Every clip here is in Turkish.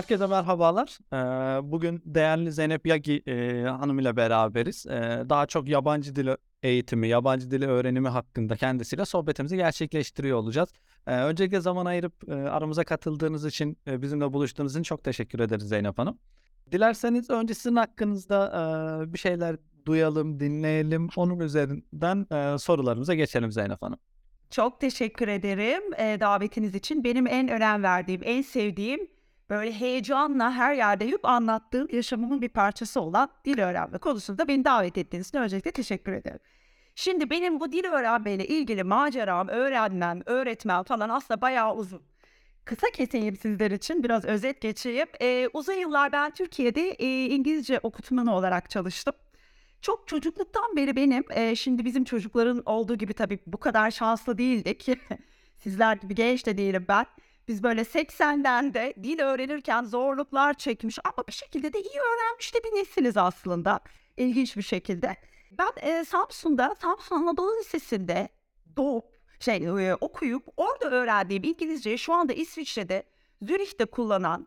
Herkese merhabalar. Eee, bugün değerli Zeynep Yagi eee, Hanım ile beraberiz. Eee, daha çok yabancı dil eğitimi, yabancı dili öğrenimi hakkında kendisiyle sohbetimizi gerçekleştiriyor olacağız. Eee, öncelikle zaman ayırıp eee, aramıza katıldığınız için, eee, bizimle buluştuğunuz için çok teşekkür ederiz Zeynep Hanım. Dilerseniz önce sizin hakkınızda bir şeyler duyalım, dinleyelim. Onun üzerinden sorularımıza geçelim Zeynep Hanım. Çok teşekkür ederim davetiniz için. Benim en önem verdiğim, en sevdiğim, böyle heyecanla her yerde hep anlattığım yaşamımın bir parçası olan dil öğrenme konusunda beni davet ettiğiniz için öncelikle teşekkür ederim. Şimdi benim bu dil öğrenmeyle ilgili maceram, öğrenmem, öğretmem falan aslında bayağı uzun. Kısa keseyim sizler için, biraz özet geçeyim. Eee, uzun yıllar ben Türkiye'de eee, İngilizce okutmanı olarak çalıştım. Çok çocukluktan beri benim, eee, şimdi bizim çocukların olduğu gibi tabii bu kadar şanslı değildik. Sizler gibi genç de değilim ben. Biz böyle 80'lerde dil öğrenirken zorluklar çekmiş ama bir şekilde de iyi öğrenmiş de bir nesiliz aslında. İlginç bir şekilde. Ben eee, Samsun'da, Samsun Anadolu Lisesi'nde doğup, şey eee, okuyup orada öğrendiğim İngilizceyi şu anda İsviçre'de, Zürih'te kullanan,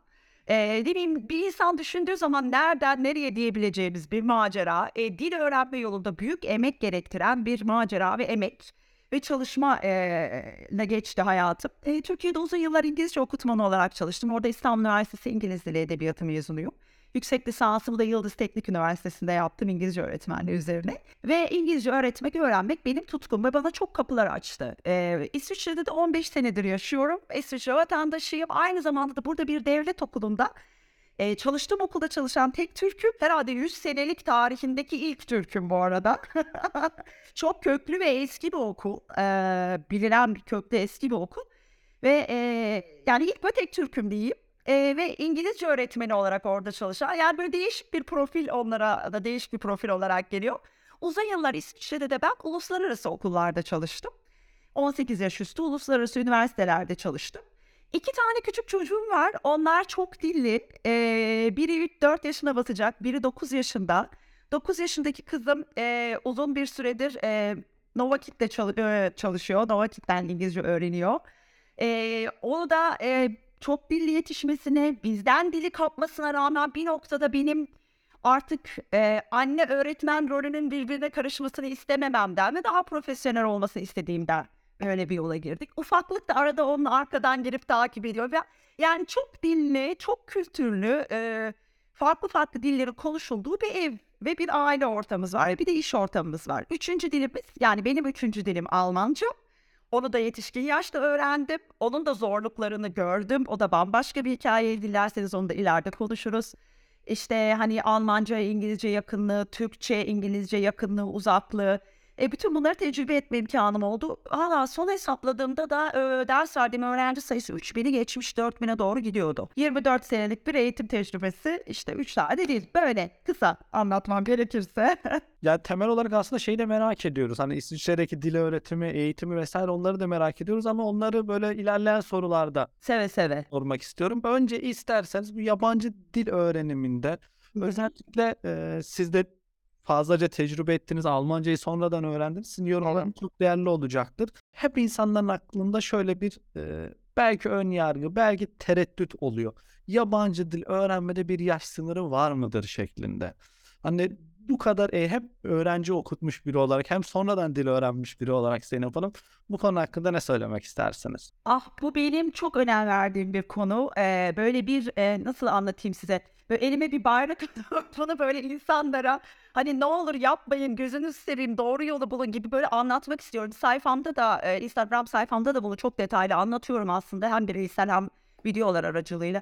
Eee, ne bir insan düşündüğü zaman nereden nereye diyebileceğimiz bir macera, eee, dil öğrenme yolunda büyük emek gerektiren bir macera ve emek ve çalışma ile geçti hayatım. Eee, Türkiye'de uzun yıllar İngilizce okutmanı olarak çalıştım. Orada İstanbul Üniversitesi İngiliz Dili Edebiyatı mezunuyum. Yüksek lisansımı da Yıldız Teknik Üniversitesi'nde yaptım İngilizce öğretmenliği üzerine. Ve İngilizce öğretmek, öğrenmek benim tutkum ve bana çok kapılar açtı. Eee, İsviçre'de de 15 senedir yaşıyorum. İsviçre vatandaşıyım. Aynı zamanda da burada bir devlet okulunda eee, çalıştığım okulda çalışan tek Türk'üm. Herhalde 100 senelik tarihindeki ilk Türk'üm bu arada. çok köklü ve eski bir okul. Eee, bilinen bir köklü eski bir okul. Ve eee, yani ilk ve tek Türk'üm diyeyim. Eee, ve İngilizce öğretmeni olarak orada çalışan, yani böyle değişik bir profil onlara da değişik bir profil olarak geliyor. Uzun yıllar İsviçre'de de ben uluslararası okullarda çalıştım. 18 yaş üstü uluslararası üniversitelerde çalıştım. İki tane küçük çocuğum var. Onlar çok dilli. Eee, biri 4 yaşına basacak, biri 9 yaşında. 9 yaşındaki kızım eee, uzun bir süredir eee Novakit'te çalı- eee, çalışıyor. Novakit'ten İngilizce öğreniyor. Eee, onu da eee, çok dilli yetişmesine, bizden dili kapmasına rağmen bir noktada benim artık eee, anne öğretmen rolünün birbirine karışmasını istemememden ve daha profesyonel olmasını istediğimden öyle bir yola girdik. Ufaklık da arada onun arkadan girip takip ediyor. Yani çok dilli, çok kültürlü, eee, farklı farklı dillerin konuşulduğu bir ev ve bir aile ortamımız var. Bir de iş ortamımız var. Üçüncü dilimiz, yani benim üçüncü dilim Almanca. Onu da yetişkin yaşta öğrendim. Onun da zorluklarını gördüm. O da bambaşka bir hikaye. Dilerseniz onu da ileride konuşuruz. İşte hani Almanca, İngilizce yakınlığı, Türkçe, İngilizce yakınlığı, uzaklığı. E, bütün bunları tecrübe etme imkanım oldu. Hala son hesapladığımda da e, ders verdiğim öğrenci sayısı 3000'i geçmiş 4000'e doğru gidiyordu. 24 senelik bir eğitim tecrübesi işte 3 tane değil. Böyle kısa anlatmam gerekirse. Ya temel olarak aslında şeyi de merak ediyoruz. Hani İsviçre'deki dil öğretimi, eğitimi vesaire onları da merak ediyoruz ama onları böyle ilerleyen sorularda seve seve. sormak istiyorum. Önce isterseniz bu yabancı dil öğreniminde özellikle e, siz de fazlaca tecrübe ettiniz, Almancayı sonradan öğrendiniz. Sizin yorumlarınız çok değerli olacaktır. Hep insanların aklında şöyle bir e, belki ön yargı, belki tereddüt oluyor. Yabancı dil öğrenmede bir yaş sınırı var mıdır şeklinde. Hani bu kadar e, hem öğrenci okutmuş biri olarak hem sonradan dil öğrenmiş biri olarak Zeynep Hanım bu konu hakkında ne söylemek istersiniz? Ah bu benim çok önem verdiğim bir konu. Ee, böyle bir e, nasıl anlatayım size? Böyle elime bir bayrak bunu böyle insanlara hani ne olur yapmayın gözünüzü seveyim doğru yolu bulun gibi böyle anlatmak istiyorum. Sayfamda da e, Instagram sayfamda da bunu çok detaylı anlatıyorum aslında hem bireysel hem videolar aracılığıyla.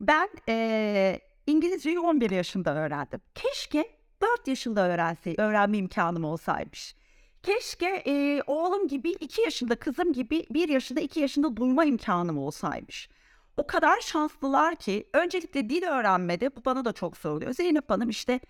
Ben e, İngilizceyi 11 yaşında öğrendim. Keşke 4 yaşında öğrense, öğrenme imkanım olsaymış. Keşke e, oğlum gibi 2 yaşında, kızım gibi 1 yaşında, 2 yaşında duyma imkanım olsaymış. O kadar şanslılar ki öncelikle dil öğrenmede bu bana da çok soruluyor. Zeynep Hanım işte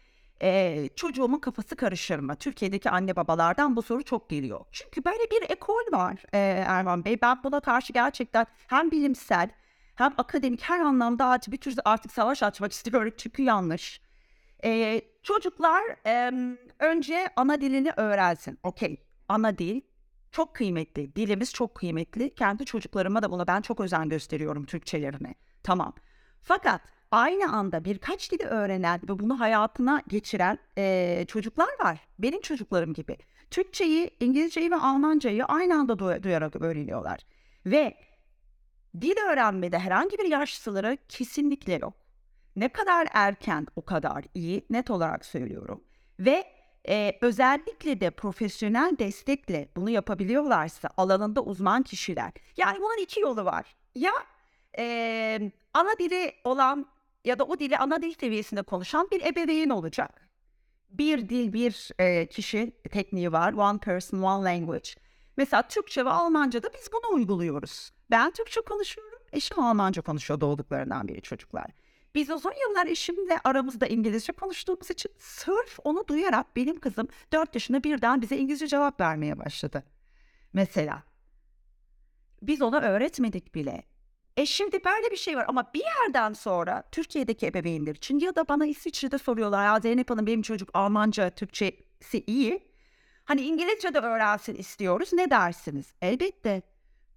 e, çocuğumun kafası karışır mı? Türkiye'deki anne babalardan bu soru çok geliyor. Çünkü böyle bir ekol var e, Erman Bey. Ben buna karşı gerçekten hem bilimsel hem akademik her anlamda artık bir tür artık savaş açmak istiyorum çünkü yanlış. Ee, çocuklar em, önce ana dilini öğrensin. Okey, ana dil çok kıymetli. Dilimiz çok kıymetli. Kendi çocuklarıma da buna ben çok özen gösteriyorum Türkçelerine. Tamam. Fakat aynı anda birkaç dili öğrenen ve bunu hayatına geçiren eee, çocuklar var. Benim çocuklarım gibi. Türkçeyi, İngilizceyi ve Almancayı aynı anda duy- duyarak öğreniyorlar. Ve dil öğrenmede herhangi bir yaş sınırı kesinlikle yok. Ne kadar erken o kadar iyi net olarak söylüyorum. Ve e, özellikle de profesyonel destekle bunu yapabiliyorlarsa alanında uzman kişiler. Yani bunun iki yolu var. Ya e, ana dili olan ya da o dili ana dil seviyesinde konuşan bir ebeveyn olacak. Bir dil bir e, kişi tekniği var. One person, one language. Mesela Türkçe ve Almanca'da biz bunu uyguluyoruz. Ben Türkçe konuşuyorum, eşim Almanca konuşuyor doğduklarından beri çocuklar. Biz uzun yıllar eşimle aramızda İngilizce konuştuğumuz için sırf onu duyarak benim kızım 4 yaşında birden bize İngilizce cevap vermeye başladı. Mesela. Biz ona öğretmedik bile. E şimdi böyle bir şey var ama bir yerden sonra Türkiye'deki ebeveynler için ya da bana İsviçre'de soruyorlar ya Zeynep Hanım benim çocuk Almanca, Türkçesi iyi. Hani İngilizce de öğrensin istiyoruz. Ne dersiniz? Elbette.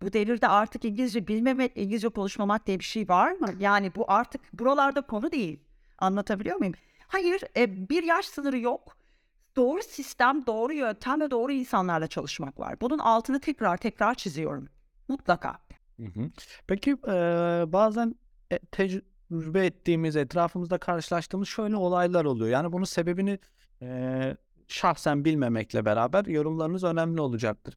Bu devirde artık İngilizce bilmemek, İngilizce konuşmamak diye bir şey var mı? Yani bu artık buralarda konu değil. Anlatabiliyor muyum? Hayır, e, bir yaş sınırı yok. Doğru sistem, doğru yöntem ve doğru insanlarla çalışmak var. Bunun altını tekrar tekrar çiziyorum. Mutlaka. Peki eee, bazen e, tecrübe ettiğimiz, etrafımızda karşılaştığımız şöyle olaylar oluyor. Yani bunun sebebini eee, şahsen bilmemekle beraber yorumlarınız önemli olacaktır.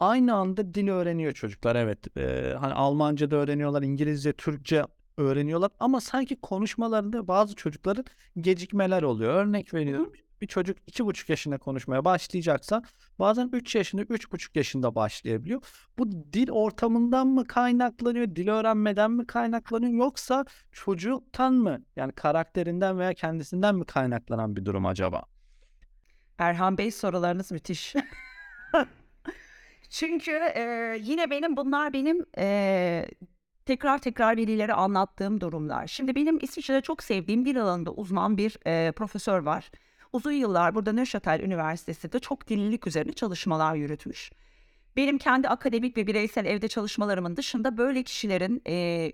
Aynı anda dil öğreniyor çocuklar. Evet, eee, hani Almanca da öğreniyorlar, İngilizce, Türkçe öğreniyorlar ama sanki konuşmalarında bazı çocukların gecikmeler oluyor. Örnek veriyorum. Bir çocuk iki buçuk yaşında konuşmaya başlayacaksa bazen üç yaşında, üç buçuk yaşında başlayabiliyor. Bu dil ortamından mı kaynaklanıyor, dil öğrenmeden mi kaynaklanıyor yoksa çocuktan mı yani karakterinden veya kendisinden mi kaynaklanan bir durum acaba? Erhan Bey sorularınız müthiş. Çünkü e, yine benim bunlar benim e, tekrar tekrar velilere anlattığım durumlar. Şimdi benim İsviçre'de çok sevdiğim dil alanında uzman bir e, profesör var. Uzun yıllar burada Neuchâtel Üniversitesi'nde çok dillilik üzerine çalışmalar yürütmüş. Benim kendi akademik ve bireysel evde çalışmalarımın dışında böyle kişilerin e,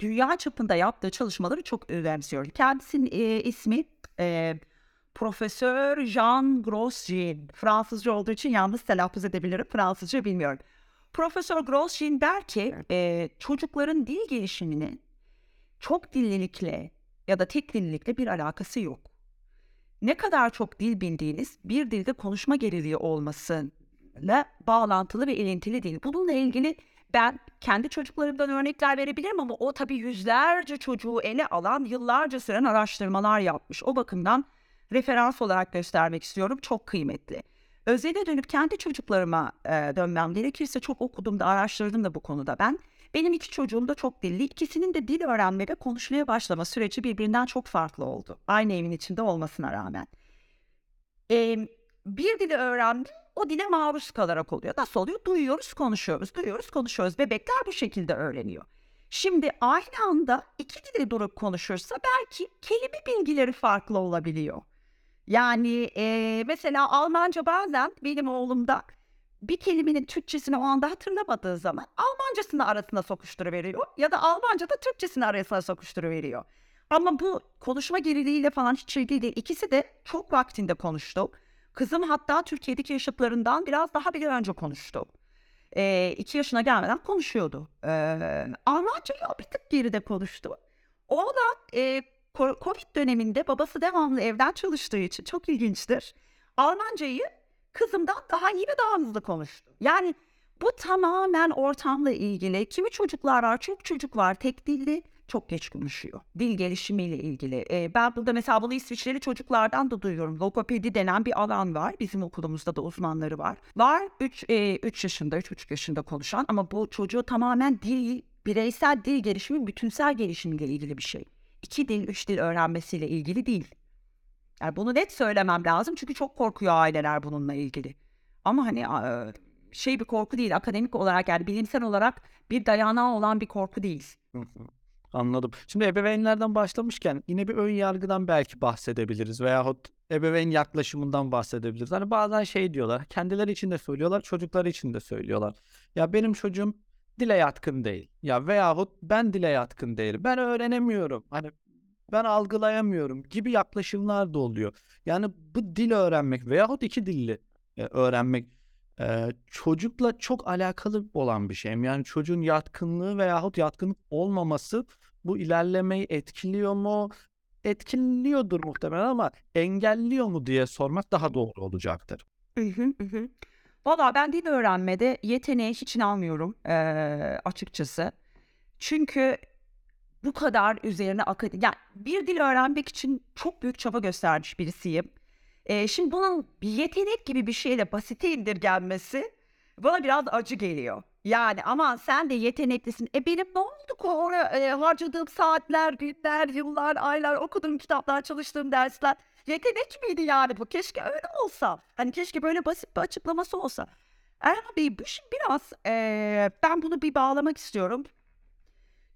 dünya çapında yaptığı çalışmaları çok önemsiyorum. Kendisinin e, ismi e, Profesör Jean Grosjean. Fransızca olduğu için yalnız telaffuz edebilirim. Fransızca bilmiyorum. Profesör Grosjean der ki e, çocukların dil gelişiminin çok dillilikle ya da tek dillilikle bir alakası yok. Ne kadar çok dil bildiğiniz bir dilde konuşma geriliği olmasıyla bağlantılı ve ilintili değil. Bununla ilgili ben kendi çocuklarımdan örnekler verebilirim ama o tabii yüzlerce çocuğu ele alan yıllarca süren araştırmalar yapmış. O bakımdan referans olarak göstermek istiyorum. Çok kıymetli. Özele dönüp kendi çocuklarıma e, dönmem gerekirse çok okudum da araştırdım da bu konuda ben. Benim iki çocuğum da çok dilli. İkisinin de dil öğrenme ve konuşmaya başlama süreci birbirinden çok farklı oldu. Aynı evin içinde olmasına rağmen. E, bir dili öğrendim, o dile maruz kalarak oluyor. Nasıl oluyor? Duyuyoruz, konuşuyoruz, duyuyoruz, konuşuyoruz. Bebekler bu şekilde öğreniyor. Şimdi aynı anda iki dili durup konuşursa belki kelime bilgileri farklı olabiliyor. Yani eee, mesela Almanca bazen benim oğlumda bir kelimenin Türkçesini o anda hatırlamadığı zaman Almancasını arasına sokuşturuveriyor ya da Almanca'da Türkçesini arasına sokuşturuveriyor. Ama bu konuşma geriliğiyle falan hiç ilgili değil. İkisi de çok vaktinde konuştu. Kızım hatta Türkiye'deki yaşıtlarından biraz daha bile önce konuştu. Eee iki yaşına gelmeden konuşuyordu. Eee Almancayı bir tık geride konuştu. Oğlan ko- Covid döneminde babası devamlı evden çalıştığı için çok ilginçtir. Almancayı kızımdan daha iyi ve daha hızlı konuştu. Yani bu tamamen ortamla ilgili. Kimi çocuklar var, çok çocuk var tek dilli, çok geç konuşuyor. Dil gelişimiyle ilgili. Ee, ben burada mesela bunu İsviçreli çocuklardan da duyuyorum. Logopedi denen bir alan var. Bizim okulumuzda da uzmanları var. Var 3 3 yaşında, 3,5 yaşında konuşan ama bu çocuğu tamamen dil, bireysel dil gelişimi, bütünsel gelişimiyle ilgili bir şey. İki dil, üç dil öğrenmesiyle ilgili değil. Yani bunu net söylemem lazım çünkü çok korkuyor aileler bununla ilgili. Ama hani a- şey bir korku değil, akademik olarak yani bilimsel olarak bir dayanağı olan bir korku değil. Anladım. Şimdi ebeveynlerden başlamışken yine bir ön yargıdan belki bahsedebiliriz veyahut ebeveyn yaklaşımından bahsedebiliriz. Hani bazen şey diyorlar, kendileri için de söylüyorlar, çocukları için de söylüyorlar. Ya benim çocuğum dile yatkın değil. Ya veyahut ben dile yatkın değilim. Ben öğrenemiyorum. Hani ben algılayamıyorum gibi yaklaşımlar da oluyor. Yani bu dil öğrenmek veyahut iki dilli e, öğrenmek e, çocukla çok alakalı olan bir şey. Yani çocuğun yatkınlığı veyahut yatkınlık olmaması bu ilerlemeyi etkiliyor mu? Etkiliyordur muhtemelen ama engelliyor mu diye sormak daha doğru olacaktır. Hı, hı hı. Valla ben dil öğrenmede yeteneğe hiç inanmıyorum eee, açıkçası. Çünkü bu kadar üzerine akademi... Yani bir dil öğrenmek için çok büyük çaba göstermiş birisiyim. Eee, şimdi bunun bir yetenek gibi bir şeyle basite indirgenmesi bana biraz acı geliyor. Yani aman sen de yeteneklisin. E benim ne oldu ki oraya e, harcadığım saatler, günler, yıllar, aylar, okuduğum kitaplar, çalıştığım dersler. Yetenek miydi yani bu? Keşke öyle olsa. Hani keşke böyle basit bir açıklaması olsa. Erhan Bey bu biraz eee, ben bunu bir bağlamak istiyorum.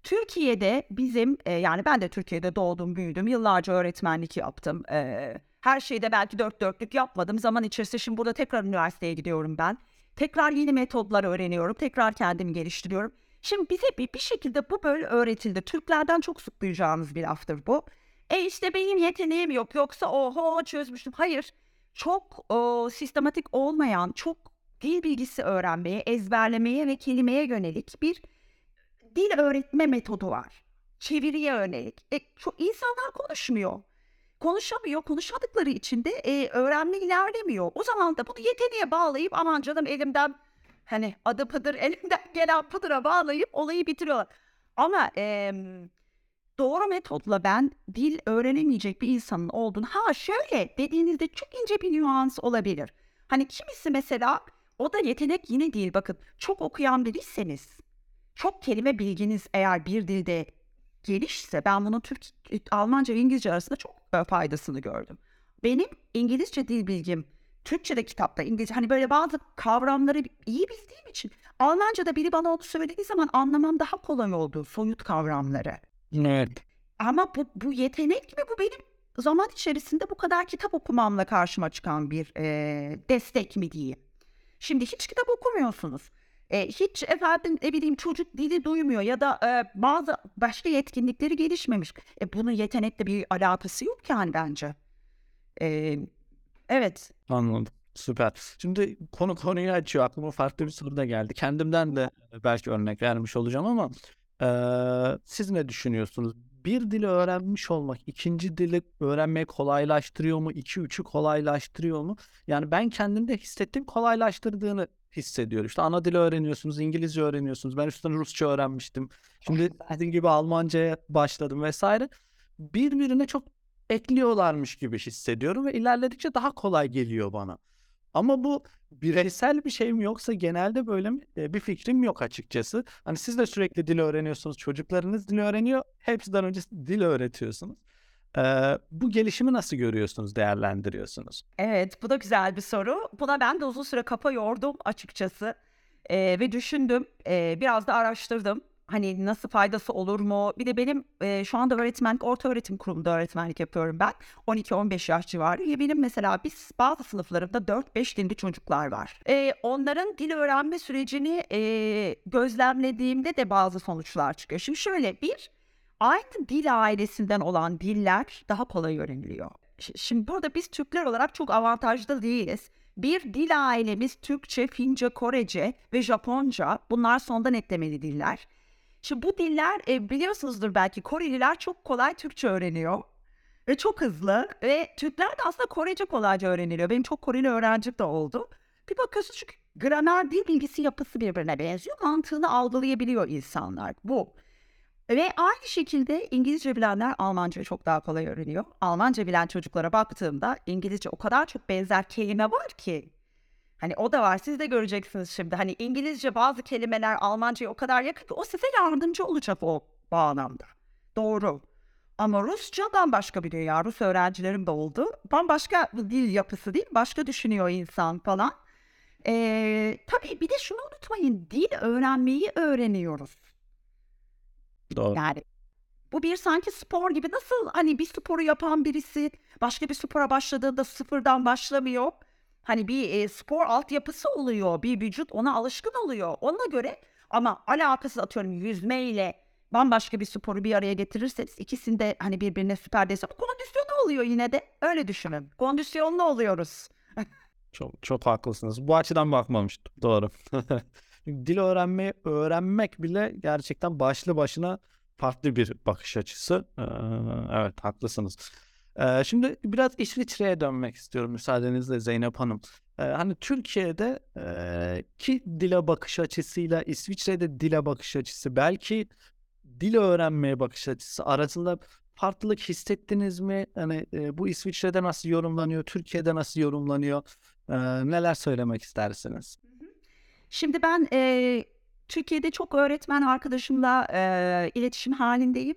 Türkiye'de bizim e, yani ben de Türkiye'de doğdum büyüdüm yıllarca öğretmenlik yaptım. E, her şeyde belki dört dörtlük yapmadım. Zaman içerisinde şimdi burada tekrar üniversiteye gidiyorum ben. Tekrar yeni metodlar öğreniyorum. Tekrar kendimi geliştiriyorum. Şimdi bize bir, bir şekilde bu böyle öğretildi. Türklerden çok sık duyacağınız bir laftır bu. E işte benim yeteneğim yok yoksa oho çözmüştüm. Hayır çok o, sistematik olmayan çok dil bilgisi öğrenmeye, ezberlemeye ve kelimeye yönelik bir dil öğretme metodu var. Çeviriye yönelik. E, çok insanlar konuşmuyor. Konuşamıyor. Konuşmadıkları için de e, öğrenme ilerlemiyor. O zaman da bunu yeteneğe bağlayıp aman canım elimden hani adı pıdır elimden gelen pıdıra bağlayıp olayı bitiriyorlar. Ama em, doğru metotla ben dil öğrenemeyecek bir insanın olduğunu ha şöyle dediğinizde çok ince bir nüans olabilir. Hani kimisi mesela o da yetenek yine değil bakın çok okuyan biriyseniz çok kelime bilginiz eğer bir dilde gelişse ben bunun Türk, Almanca ve İngilizce arasında çok faydasını gördüm. Benim İngilizce dil bilgim Türkçe'de kitapta İngilizce hani böyle bazı kavramları iyi bildiğim için Almanca'da biri bana onu söylediği zaman anlamam daha kolay oldu soyut kavramları. Evet. Ama bu, bu yetenek mi bu benim zaman içerisinde bu kadar kitap okumamla karşıma çıkan bir e, destek mi diyeyim. Şimdi hiç kitap okumuyorsunuz. E, hiç efendim ne bileyim çocuk dili duymuyor ya da e, bazı başka yetkinlikleri gelişmemiş. E, bunun yetenekle bir alakası yok yani bence. E, evet. Anladım. Süper. Şimdi konu konuyu açıyor. Aklıma farklı bir soru da geldi. Kendimden de belki örnek vermiş olacağım ama siz ne düşünüyorsunuz? Bir dili öğrenmiş olmak, ikinci dili öğrenmeyi kolaylaştırıyor mu? İki üçü kolaylaştırıyor mu? Yani ben kendimde hissettiğim kolaylaştırdığını hissediyorum. İşte ana dili öğreniyorsunuz, İngilizce öğreniyorsunuz. Ben üstüne Rusça öğrenmiştim. Şimdi sizin gibi Almanca'ya başladım vesaire. Birbirine çok ekliyorlarmış gibi hissediyorum ve ilerledikçe daha kolay geliyor bana. Ama bu bireysel bir şey mi yoksa genelde böyle mi? E, bir fikrim yok açıkçası. Hani siz de sürekli dil öğreniyorsunuz, çocuklarınız dil öğreniyor. Hepsinden önce dil öğretiyorsunuz. Ee, bu gelişimi nasıl görüyorsunuz, değerlendiriyorsunuz? Evet, bu da güzel bir soru. Buna ben de uzun süre kafa yordum açıkçası. Ee, ve düşündüm, ee, biraz da araştırdım. Hani nasıl faydası olur mu? Bir de benim ee, şu anda öğretmenlik, orta öğretim kurumunda öğretmenlik yapıyorum ben. 12-15 yaş civarı. Ya benim mesela biz bazı sınıflarımda 4-5 dilli çocuklar var. Ee, onların dil öğrenme sürecini ee, gözlemlediğimde de bazı sonuçlar çıkıyor. Şimdi şöyle bir, aynı dil ailesinden olan diller daha kolay öğreniliyor. Şimdi burada biz Türkler olarak çok avantajlı değiliz. Bir dil ailemiz Türkçe, Fince, Korece ve Japonca. Bunlar sondan eklemeli diller. Şimdi bu diller e, biliyorsunuzdur belki Koreliler çok kolay Türkçe öğreniyor. Ve çok hızlı. Ve Türkler de aslında Korece kolayca öğreniliyor. Benim çok Koreli öğrencim de oldu. Bir bakıyorsun çünkü gramer, dil bilgisi yapısı birbirine benziyor. Mantığını algılayabiliyor insanlar. Bu. Ve aynı şekilde İngilizce bilenler Almanca çok daha kolay öğreniyor. Almanca bilen çocuklara baktığımda İngilizce o kadar çok benzer kelime var ki. Hani o da var. Siz de göreceksiniz şimdi. Hani İngilizce bazı kelimeler Almanca'ya o kadar yakın ki o size yardımcı olacak o bağlamda. Doğru. Ama Rusça bambaşka bir dünya. Rus öğrencilerim de oldu. Bambaşka dil yapısı değil. Başka düşünüyor insan falan. Ee, tabii bir de şunu unutmayın. Dil öğrenmeyi öğreniyoruz. Doğru. Yani bu bir sanki spor gibi nasıl hani bir sporu yapan birisi başka bir spora başladığında sıfırdan başlamıyor. Hani bir e, spor altyapısı oluyor, bir vücut ona alışkın oluyor. Ona göre Ama alakasız atıyorum yüzmeyle bambaşka bir sporu bir araya getirirseniz ikisinde hani birbirine süper destek kondisyonu oluyor yine de öyle düşünün. Kondisyonlu oluyoruz. Çok çok haklısınız. Bu açıdan bakmamıştım. Doğru. Dil öğrenmeyi öğrenmek bile gerçekten başlı başına farklı bir bakış açısı. Ee, evet haklısınız. Şimdi biraz İsviçre'ye dönmek istiyorum müsaadenizle Zeynep Hanım. Hani Türkiye'de e, ki dile bakış açısıyla İsviçre'de dile bakış açısı belki dil öğrenmeye bakış açısı arasında farklılık hissettiniz mi? Hani e, bu İsviçre'de nasıl yorumlanıyor, Türkiye'de nasıl yorumlanıyor? Neler söylemek istersiniz? Şimdi ben eee, Türkiye'de çok öğretmen arkadaşımla eee, iletişim halindeyim.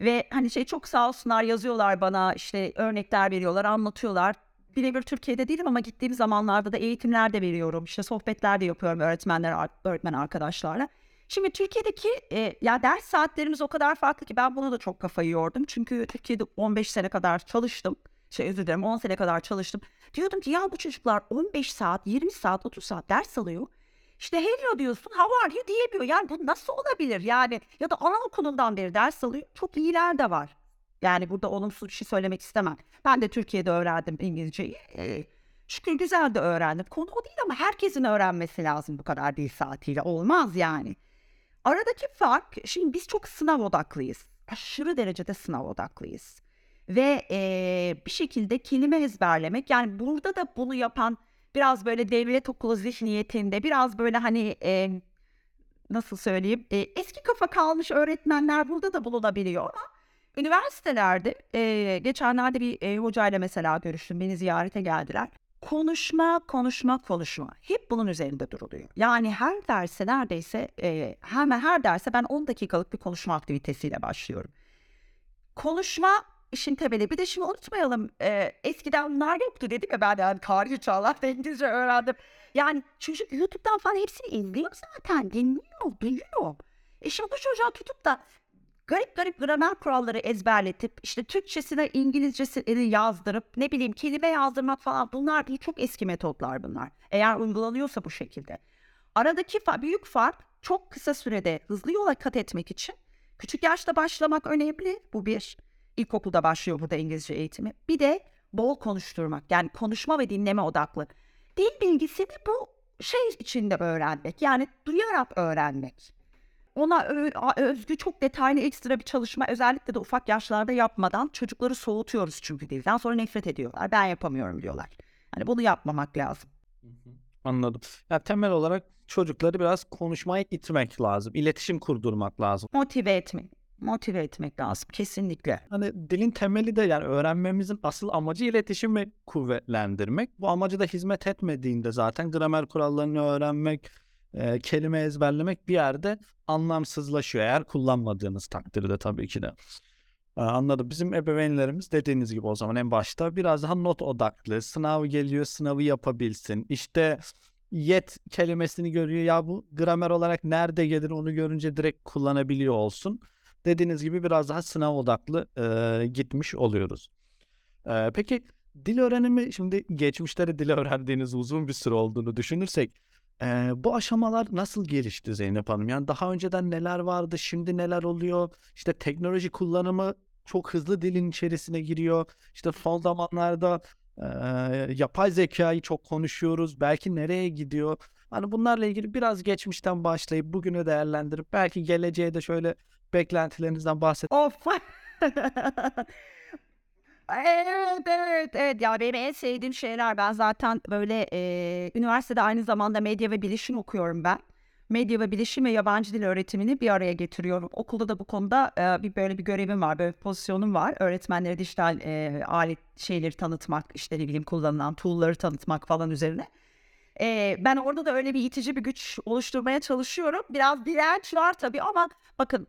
Ve hani şey çok sağ olsunlar yazıyorlar bana işte örnekler veriyorlar, anlatıyorlar. Birebir Türkiye'de değilim ama gittiğim zamanlarda da eğitimler de veriyorum. İşte sohbetler de yapıyorum öğretmenler, öğretmen arkadaşlarla. Şimdi Türkiye'deki e, ya ders saatlerimiz o kadar farklı ki ben buna da çok kafayı yordum. Çünkü Türkiye'de 15 sene kadar çalıştım. Şey özür dilerim 10 sene kadar çalıştım. Diyordum ki ya bu çocuklar 15 saat, 20 saat, 30 saat ders alıyor. İşte hello diyorsun, how are you diyemiyor. Yani bu nasıl olabilir? Yani ya da anaokulundan beri ders alıyor. Çok iyiler de var. Yani burada olumsuz bir şey söylemek istemem. Ben de Türkiye'de öğrendim İngilizceyi. Ee, şükür güzel de öğrendim. Konu o değil ama herkesin öğrenmesi lazım bu kadar dil saatiyle. Olmaz yani. Aradaki fark, şimdi biz çok sınav odaklıyız. Aşırı derecede sınav odaklıyız. Ve eee, bir şekilde kelime ezberlemek, yani burada da bunu yapan biraz böyle devlet okulu zihniyetinde, biraz böyle hani eee, nasıl söyleyeyim, eee, eski kafa kalmış öğretmenler burada da bulunabiliyor ama üniversitelerde eee, geçenlerde bir eee, hocayla mesela görüştüm, beni ziyarete geldiler. Konuşma, konuşma, konuşma. Hep bunun üzerinde duruluyor. Yani her derse neredeyse eee, hemen her derse ben 10 dakikalık bir konuşma aktivitesiyle başlıyorum. Konuşma işin temeli. Bir de şimdi unutmayalım eee, eskiden bunlar yoktu dedim ya ben de yani tarihi çağlarda İngilizce öğrendim. Yani çocuk YouTube'dan falan hepsini izliyor zaten. Dinliyor, biliyor. E şimdi bu çocuğa tutup da garip garip gramer kuralları ezberletip işte Türkçesine İngilizcesini yazdırıp ne bileyim kelime yazdırmak falan bunlar değil çok eski metotlar bunlar. Eğer uygulanıyorsa bu şekilde. Aradaki fa- büyük fark çok kısa sürede hızlı yola kat etmek için küçük yaşta başlamak önemli. Bu bir. İlkokulda başlıyor burada İngilizce eğitimi. Bir de bol konuşturmak yani konuşma ve dinleme odaklı. Dil bilgisini bu şey içinde öğrenmek yani duyarak öğrenmek ona özgü çok detaylı ekstra bir çalışma özellikle de ufak yaşlarda yapmadan çocukları soğutuyoruz çünkü dilden sonra nefret ediyorlar. Ben yapamıyorum diyorlar. Hani bunu yapmamak lazım. Anladım. Ya temel olarak çocukları biraz konuşmaya itmek lazım. İletişim kurdurmak lazım. Motive etmek. Motive etmek lazım kesinlikle. Hani dilin temeli de yani öğrenmemizin asıl amacı iletişimi kuvvetlendirmek. Bu amacı da hizmet etmediğinde zaten gramer kurallarını öğrenmek, e, kelime ezberlemek bir yerde anlamsızlaşıyor. Eğer kullanmadığınız takdirde tabii ki de. Aa, Anladım. Bizim ebeveynlerimiz dediğiniz gibi o zaman en başta biraz daha not odaklı. Sınav geliyor, sınavı yapabilsin. İşte yet kelimesini görüyor. Ya bu gramer olarak nerede gelir onu görünce direkt kullanabiliyor olsun. Dediğiniz gibi biraz daha sınav odaklı e, gitmiş oluyoruz. E, peki dil öğrenimi şimdi geçmişte de dil öğrendiğiniz uzun bir süre olduğunu düşünürsek e, bu aşamalar nasıl gelişti Zeynep Hanım? Yani daha önceden neler vardı, şimdi neler oluyor? İşte teknoloji kullanımı çok hızlı dilin içerisine giriyor. İşte son zamanlarda e, yapay zekayı çok konuşuyoruz. Belki nereye gidiyor? Hani bunlarla ilgili biraz geçmişten başlayıp bugünü değerlendirip belki geleceğe de şöyle beklentilerinizden bahset. Of. Evet, evet, evet. Ya benim en sevdiğim şeyler ben zaten böyle eee, üniversitede aynı zamanda medya ve bilişim okuyorum ben. Medya ve bilişim ve yabancı dil öğretimini bir araya getiriyorum. Okulda da bu konuda eee, bir böyle bir görevim var, böyle bir pozisyonum var. Öğretmenlere dijital eee, alet şeyleri tanıtmak, işte ne bileyim kullanılan tool'ları tanıtmak falan üzerine. Eee, ben orada da öyle bir itici bir güç oluşturmaya çalışıyorum. Biraz direnç var tabii ama bakın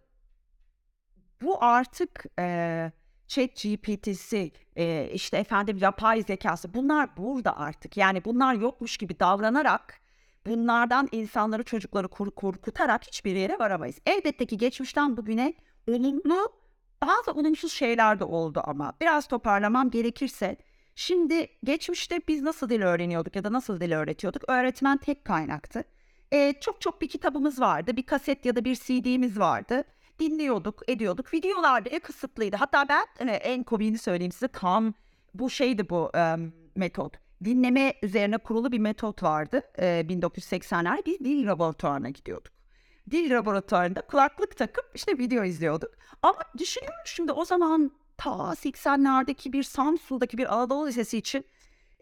bu artık eee ChatGPT'si, eee, işte efendim yapay zekası bunlar burada artık. Yani bunlar yokmuş gibi davranarak bunlardan insanları çocukları korkutarak hiçbir yere varamayız. Elbette ki geçmişten bugüne olumlu bazı olumsuz şeyler de oldu ama biraz toparlamam gerekirse şimdi geçmişte biz nasıl dil öğreniyorduk ya da nasıl dil öğretiyorduk? Öğretmen tek kaynaktı. e, çok çok bir kitabımız vardı. Bir kaset ya da bir CD'miz vardı. Dinliyorduk, ediyorduk. Videolar bile kısıtlıydı. Hatta ben hani, en komiğini söyleyeyim size. Tam bu şeydi bu em, metot. Dinleme üzerine kurulu bir metot vardı. E, 1980'ler biz dil laboratuvarına gidiyorduk. Dil laboratuvarında kulaklık takıp işte video izliyorduk. Ama düşünüyorum şimdi o zaman ta 80'lerdeki bir Samsun'daki bir Anadolu Lisesi için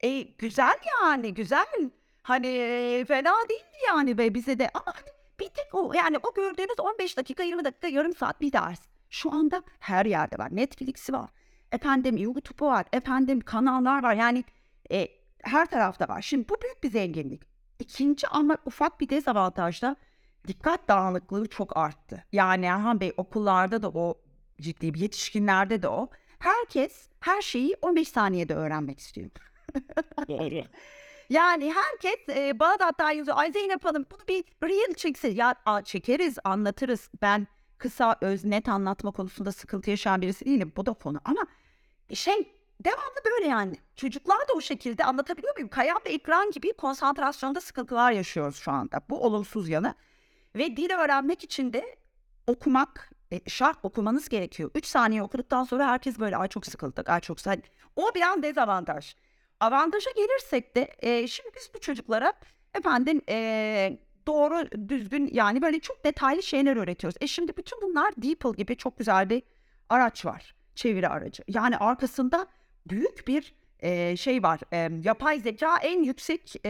e, güzel yani güzel. Hani e, fena değildi yani be bize de ama hani bir tek o yani o gördüğünüz 15 dakika 20 dakika yarım saat bir ders. Şu anda her yerde var. Netflix'i var. Efendim YouTube'u var. Efendim kanallar var. Yani e, her tarafta var. Şimdi bu büyük bir zenginlik. İkinci ama ufak bir dezavantaj da dikkat dağınıklığı çok arttı. Yani Erhan Bey okullarda da o ciddi bir yetişkinlerde de o. Herkes her şeyi 15 saniyede öğrenmek istiyor. Yani herkes e, bana da hatta yazıyor. Ay Zeynep Hanım bunu bir reel çeksin. Ya a, çekeriz anlatırız. Ben kısa öz net anlatma konusunda sıkıntı yaşayan birisi değilim. Bu da konu ama şey devamlı böyle yani. Çocuklar da o şekilde anlatabiliyor muyum? Kayan bir ekran gibi konsantrasyonda sıkıntılar yaşıyoruz şu anda. Bu olumsuz yanı. Ve dil öğrenmek için de okumak e, şart okumanız gerekiyor. 3 saniye okuduktan sonra herkes böyle ay çok sıkıldık, ay çok sıkıldık. O biraz dezavantaj. Avantaja gelirsek de e, şimdi biz bu çocuklara efendim e, doğru düzgün yani böyle çok detaylı şeyler öğretiyoruz. E şimdi bütün bunlar DeepL gibi çok güzel bir araç var. Çeviri aracı. Yani arkasında büyük bir e, şey var. E, yapay zeka en yüksek e,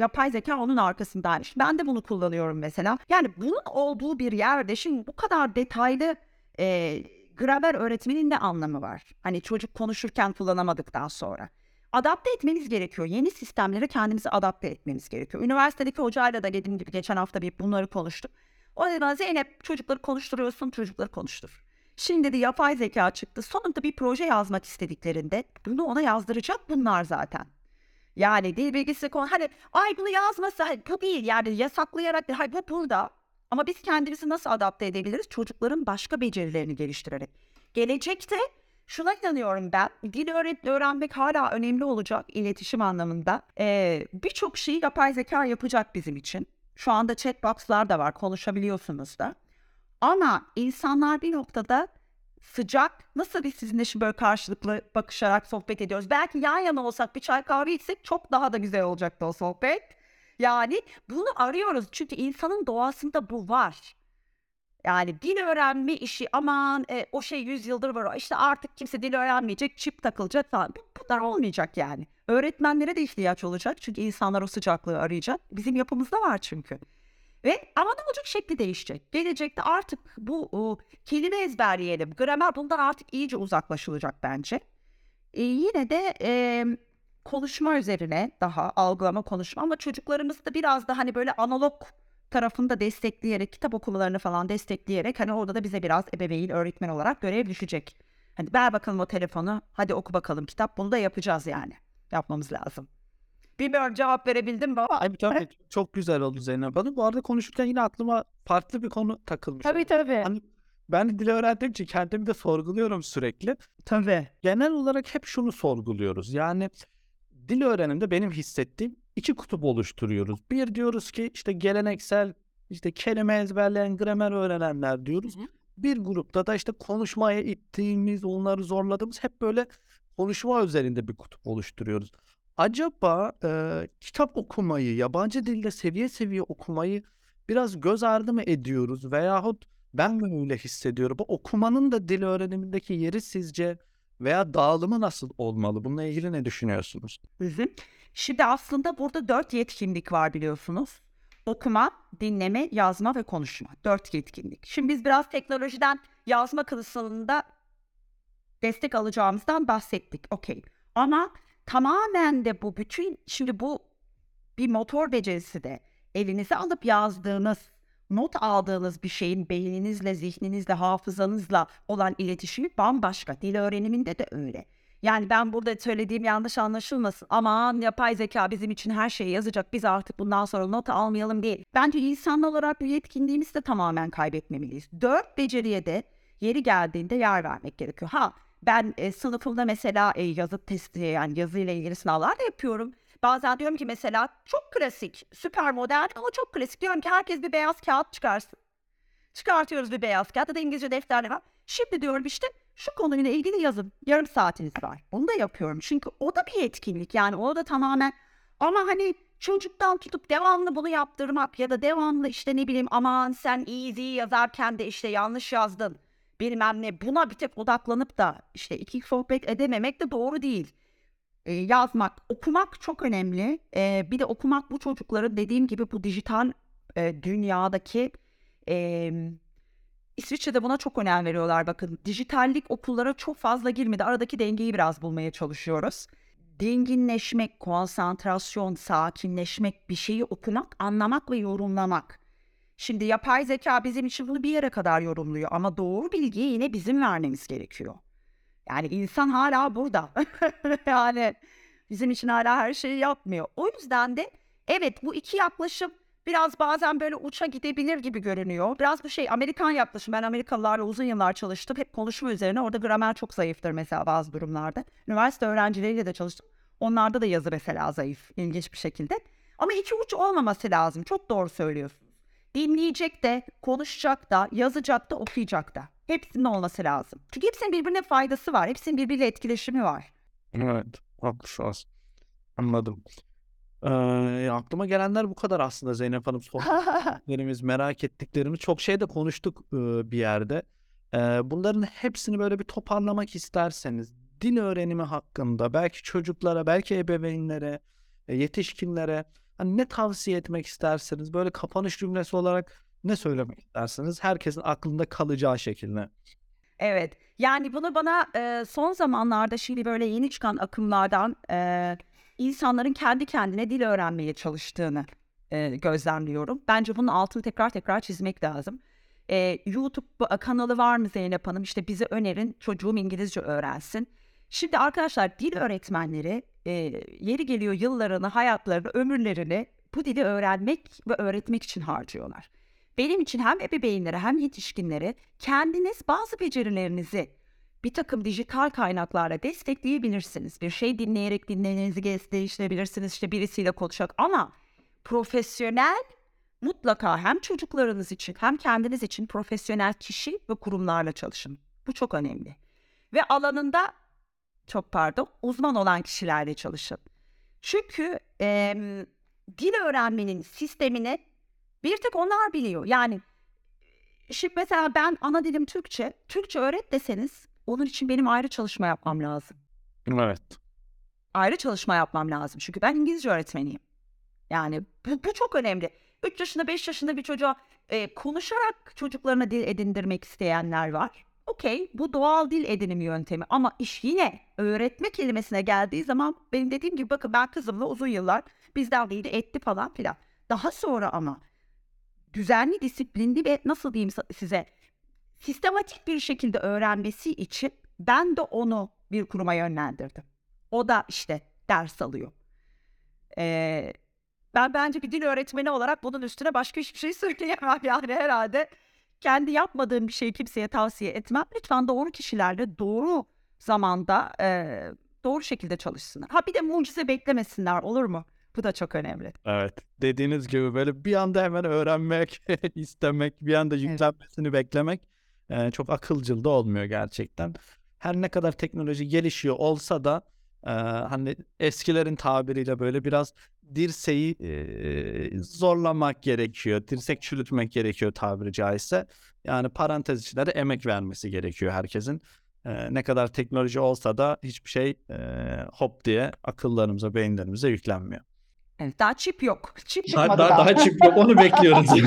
yapay zeka onun arkasındaymış. Ben de bunu kullanıyorum mesela. Yani bunun olduğu bir yerde şimdi bu kadar detaylı e, gramer öğretmenin ne anlamı var? Hani çocuk konuşurken kullanamadıktan sonra. Adapte etmeniz gerekiyor. Yeni sistemlere kendimizi adapte etmemiz gerekiyor. Üniversitedeki hocayla da dediğim gibi geçen hafta bir bunları konuştuk. O yüzden Zeynep çocukları konuşturuyorsun, çocukları konuştur. Şimdi de yapay zeka çıktı. Sonunda bir proje yazmak istediklerinde bunu ona yazdıracak bunlar zaten. Yani dil bilgisi konu hani ay bunu yazmasa hayır, bu değil yani yasaklayarak değil. Hayır bu burada. Ama biz kendimizi nasıl adapte edebiliriz? Çocukların başka becerilerini geliştirerek. Gelecekte şuna inanıyorum ben. Dil öğrenmek hala önemli olacak iletişim anlamında. Ee, Birçok şeyi yapay zeka yapacak bizim için. Şu anda chatbox'lar da var konuşabiliyorsunuz da. Ama insanlar bir noktada sıcak nasıl biz sizinle şimdi böyle karşılıklı bakışarak sohbet ediyoruz. Belki yan yana olsak bir çay kahve içsek çok daha da güzel olacaktı o sohbet. Yani bunu arıyoruz çünkü insanın doğasında bu var. Yani dil öğrenme işi aman e, o şey 100 yıldır var. İşte artık kimse dil öğrenmeyecek, çip takılacak falan. Bu- Bunlar olmayacak yani. Öğretmenlere de ihtiyaç olacak çünkü insanlar o sıcaklığı arayacak. Bizim yapımızda var çünkü. Ve ama ne olacak şekli değişecek. Gelecekte artık bu o, kelime ezberleyelim. Gramer bundan artık iyice uzaklaşılacak bence. E, yine de e, konuşma üzerine daha algılama konuşma ama çocuklarımız da biraz da hani böyle analog tarafını da destekleyerek kitap okumalarını falan destekleyerek hani orada da bize biraz ebeveyn öğretmen olarak görev düşecek. Hani ver bakalım o telefonu hadi oku bakalım kitap bunu da yapacağız yani. Yapmamız lazım. Bilmiyorum cevap verebildim mi ama. Ay, tabii, çok güzel oldu Zeynep Hanım. Bu arada konuşurken yine aklıma farklı bir konu takılmış. Tabii tabii. Hani ben dil öğrendiğim için kendimi de sorguluyorum sürekli. Tabii. Genel olarak hep şunu sorguluyoruz. Yani dil öğrenimde benim hissettiğim iki kutup oluşturuyoruz. Bir diyoruz ki işte geleneksel işte kelime ezberleyen, gramer öğrenenler diyoruz. Hı hı. Bir grupta da işte konuşmaya ittiğimiz, onları zorladığımız hep böyle konuşma üzerinde bir kutup oluşturuyoruz. Acaba e, kitap okumayı, yabancı dilde seviye seviye okumayı biraz göz ardı mı ediyoruz veyahut ben mi öyle hissediyorum? Bu okumanın da dil öğrenimindeki yeri sizce veya dağılımı nasıl olmalı? Bununla ilgili ne düşünüyorsunuz? Hı hı. Şimdi aslında burada dört yetkinlik var biliyorsunuz. Okuma, dinleme, yazma ve konuşma. Dört yetkinlik. Şimdi biz biraz teknolojiden yazma kısmında destek alacağımızdan bahsettik. Okey. Ama tamamen de bu bütün şimdi bu bir motor becerisi de elinize alıp yazdığınız, not aldığınız bir şeyin beyninizle, zihninizle, hafızanızla olan iletişimi bambaşka. Dil öğreniminde de öyle. Yani ben burada söylediğim yanlış anlaşılmasın. Aman yapay zeka bizim için her şeyi yazacak. Biz artık bundan sonra not almayalım değil. Bence insan olarak bu yetkinliğimizi de tamamen kaybetmemeliyiz. Dört beceriye de yeri geldiğinde yer vermek gerekiyor. Ha ben e, sınıfımda mesela e, yazı testi yani yazıyla ilgili sınavlar da yapıyorum. Bazen diyorum ki mesela çok klasik, süper modern ama çok klasik. Diyorum ki herkes bir beyaz kağıt çıkarsın. Çıkartıyoruz bir beyaz kağıt ya da İngilizce defterle var. Şimdi diyorum işte şu konuyla ilgili yazın. Yarım saatiniz var. Onu da yapıyorum. Çünkü o da bir etkinlik. Yani o da tamamen ama hani çocuktan tutup devamlı bunu yaptırmak ya da devamlı işte ne bileyim aman sen easy yazarken de işte yanlış yazdın. Bilmem ne buna bir tek odaklanıp da işte iki sohbet edememek de doğru değil. E, yazmak, okumak çok önemli. E, bir de okumak bu çocukların dediğim gibi bu dijital e, dünyadaki e, İsviçre'de buna çok önem veriyorlar bakın. Dijitallik okullara çok fazla girmedi. Aradaki dengeyi biraz bulmaya çalışıyoruz. Dinginleşmek, konsantrasyon, sakinleşmek, bir şeyi okumak, anlamak ve yorumlamak. Şimdi yapay zeka bizim için bunu bir yere kadar yorumluyor ama doğru bilgiyi yine bizim vermemiz gerekiyor. Yani insan hala burada. yani bizim için hala her şeyi yapmıyor. O yüzden de evet bu iki yaklaşım biraz bazen böyle uça gidebilir gibi görünüyor. Biraz bu şey Amerikan yaklaşım. Ben Amerikalılarla uzun yıllar çalıştım. Hep konuşma üzerine. Orada gramer çok zayıftır mesela bazı durumlarda. Üniversite öğrencileriyle de çalıştım. Onlarda da yazı mesela zayıf. ilginç bir şekilde. Ama iki uç olmaması lazım. Çok doğru söylüyorsunuz. Dinleyecek de, konuşacak da, yazacak da, okuyacak da. Hepsinin olması lazım. Çünkü hepsinin birbirine faydası var. Hepsinin birbiriyle etkileşimi var. Evet, haklısınız. Anladım. Ee, aklıma gelenler bu kadar aslında Zeynep Hanım. Sohbetlerimiz, merak ettiklerimiz çok şey de konuştuk e, bir yerde. Ee, bunların hepsini böyle bir toparlamak isterseniz dil öğrenimi hakkında belki çocuklara, belki ebeveynlere, e, yetişkinlere hani ne tavsiye etmek isterseniz böyle kapanış cümlesi olarak ne söylemek istersiniz? Herkesin aklında kalacağı şekilde. Evet. Yani bunu bana e, son zamanlarda şimdi böyle yeni çıkan akımlardan e, insanların kendi kendine dil öğrenmeye çalıştığını e, gözlemliyorum. Bence bunun altını tekrar tekrar çizmek lazım. E, YouTube kanalı var mı Zeynep Hanım? İşte bize önerin çocuğum İngilizce öğrensin. Şimdi arkadaşlar dil öğretmenleri e, yeri geliyor yıllarını, hayatlarını, ömürlerini bu dili öğrenmek ve öğretmek için harcıyorlar. Benim için hem ebeveynlere hem yetişkinlere kendiniz bazı becerilerinizi bir takım dijital kaynaklarla destekleyebilirsiniz. Bir şey dinleyerek dinlerinizi değiştirebilirsiniz. İşte birisiyle konuşarak ama profesyonel mutlaka hem çocuklarınız için hem kendiniz için profesyonel kişi ve kurumlarla çalışın. Bu çok önemli. Ve alanında çok pardon uzman olan kişilerle çalışın. Çünkü e, dil öğrenmenin sistemini bir tek onlar biliyor. Yani şimdi mesela ben ana dilim Türkçe, Türkçe öğret deseniz onun için benim ayrı çalışma yapmam lazım. Evet. Ayrı çalışma yapmam lazım. Çünkü ben İngilizce öğretmeniyim. Yani bu, bu çok önemli. 3 yaşında 5 yaşında bir çocuğa e, konuşarak çocuklarına dil edindirmek isteyenler var. Okey bu doğal dil edinim yöntemi ama iş yine öğretme kelimesine geldiği zaman benim dediğim gibi bakın ben kızımla uzun yıllar bizden değildi etti falan filan. Daha sonra ama düzenli, disiplinli ve nasıl diyeyim size sistematik bir şekilde öğrenmesi için ben de onu bir kuruma yönlendirdim. O da işte ders alıyor. Ee, ben bence bir dil öğretmeni olarak bunun üstüne başka hiçbir şey söyleyemem yani herhalde. Kendi yapmadığım bir şeyi kimseye tavsiye etmem. Lütfen doğru kişilerle doğru zamanda e, doğru şekilde çalışsınlar. Ha bir de mucize beklemesinler olur mu? Bu da çok önemli. Evet. Dediğiniz gibi böyle bir anda hemen öğrenmek, istemek, bir anda yüklenmesini beklemek e, çok akılcıl da olmuyor gerçekten. Her ne kadar teknoloji gelişiyor olsa da e, hani eskilerin tabiriyle böyle biraz dirseği e, zorlamak gerekiyor. Dirsek çürütmek gerekiyor tabiri caizse. Yani parantez içinde de emek vermesi gerekiyor herkesin. E, ne kadar teknoloji olsa da hiçbir şey e, hop diye akıllarımıza, beyinlerimize yüklenmiyor. Evet, daha çip yok. Çip Daha, daha, daha çip yok onu bekliyoruz.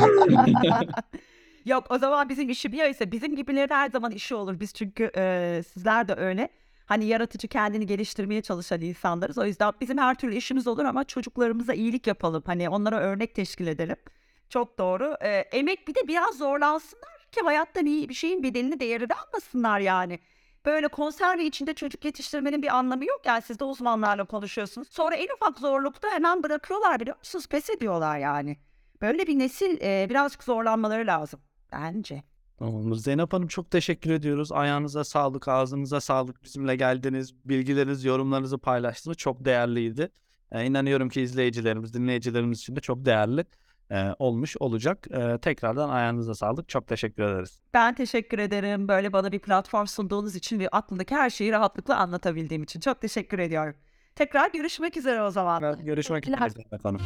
Yok o zaman bizim işi bir ise bizim gibilerin her zaman işi olur. Biz çünkü e, sizler de öyle. Hani yaratıcı kendini geliştirmeye çalışan insanlarız. O yüzden bizim her türlü işimiz olur ama çocuklarımıza iyilik yapalım. Hani onlara örnek teşkil edelim. Çok doğru. E, emek bir de biraz zorlansınlar ki hayattan iyi bir şeyin bedelini değerini almasınlar yani. Böyle konserve içinde çocuk yetiştirmenin bir anlamı yok. Yani siz de uzmanlarla konuşuyorsunuz. Sonra en ufak zorlukta hemen bırakıyorlar biliyor musunuz? Pes ediyorlar yani. Böyle bir nesil e, birazcık zorlanmaları lazım bence. Tamamdır. Zeynep Hanım çok teşekkür ediyoruz. Ayağınıza sağlık, ağzınıza sağlık. Bizimle geldiniz, bilgilerinizi, yorumlarınızı paylaştınız. Çok değerliydi. Eee, inanıyorum ki izleyicilerimiz, dinleyicilerimiz için de çok değerli, eee, olmuş olacak. Eee, tekrardan ayağınıza sağlık. Çok teşekkür ederiz. Ben teşekkür ederim. Böyle bana bir platform sunduğunuz için ve aklımdaki her şeyi rahatlıkla anlatabildiğim için. Çok teşekkür ediyorum. Tekrar görüşmek üzere o zaman. Görüşmek Teşekkürler. üzere efendim.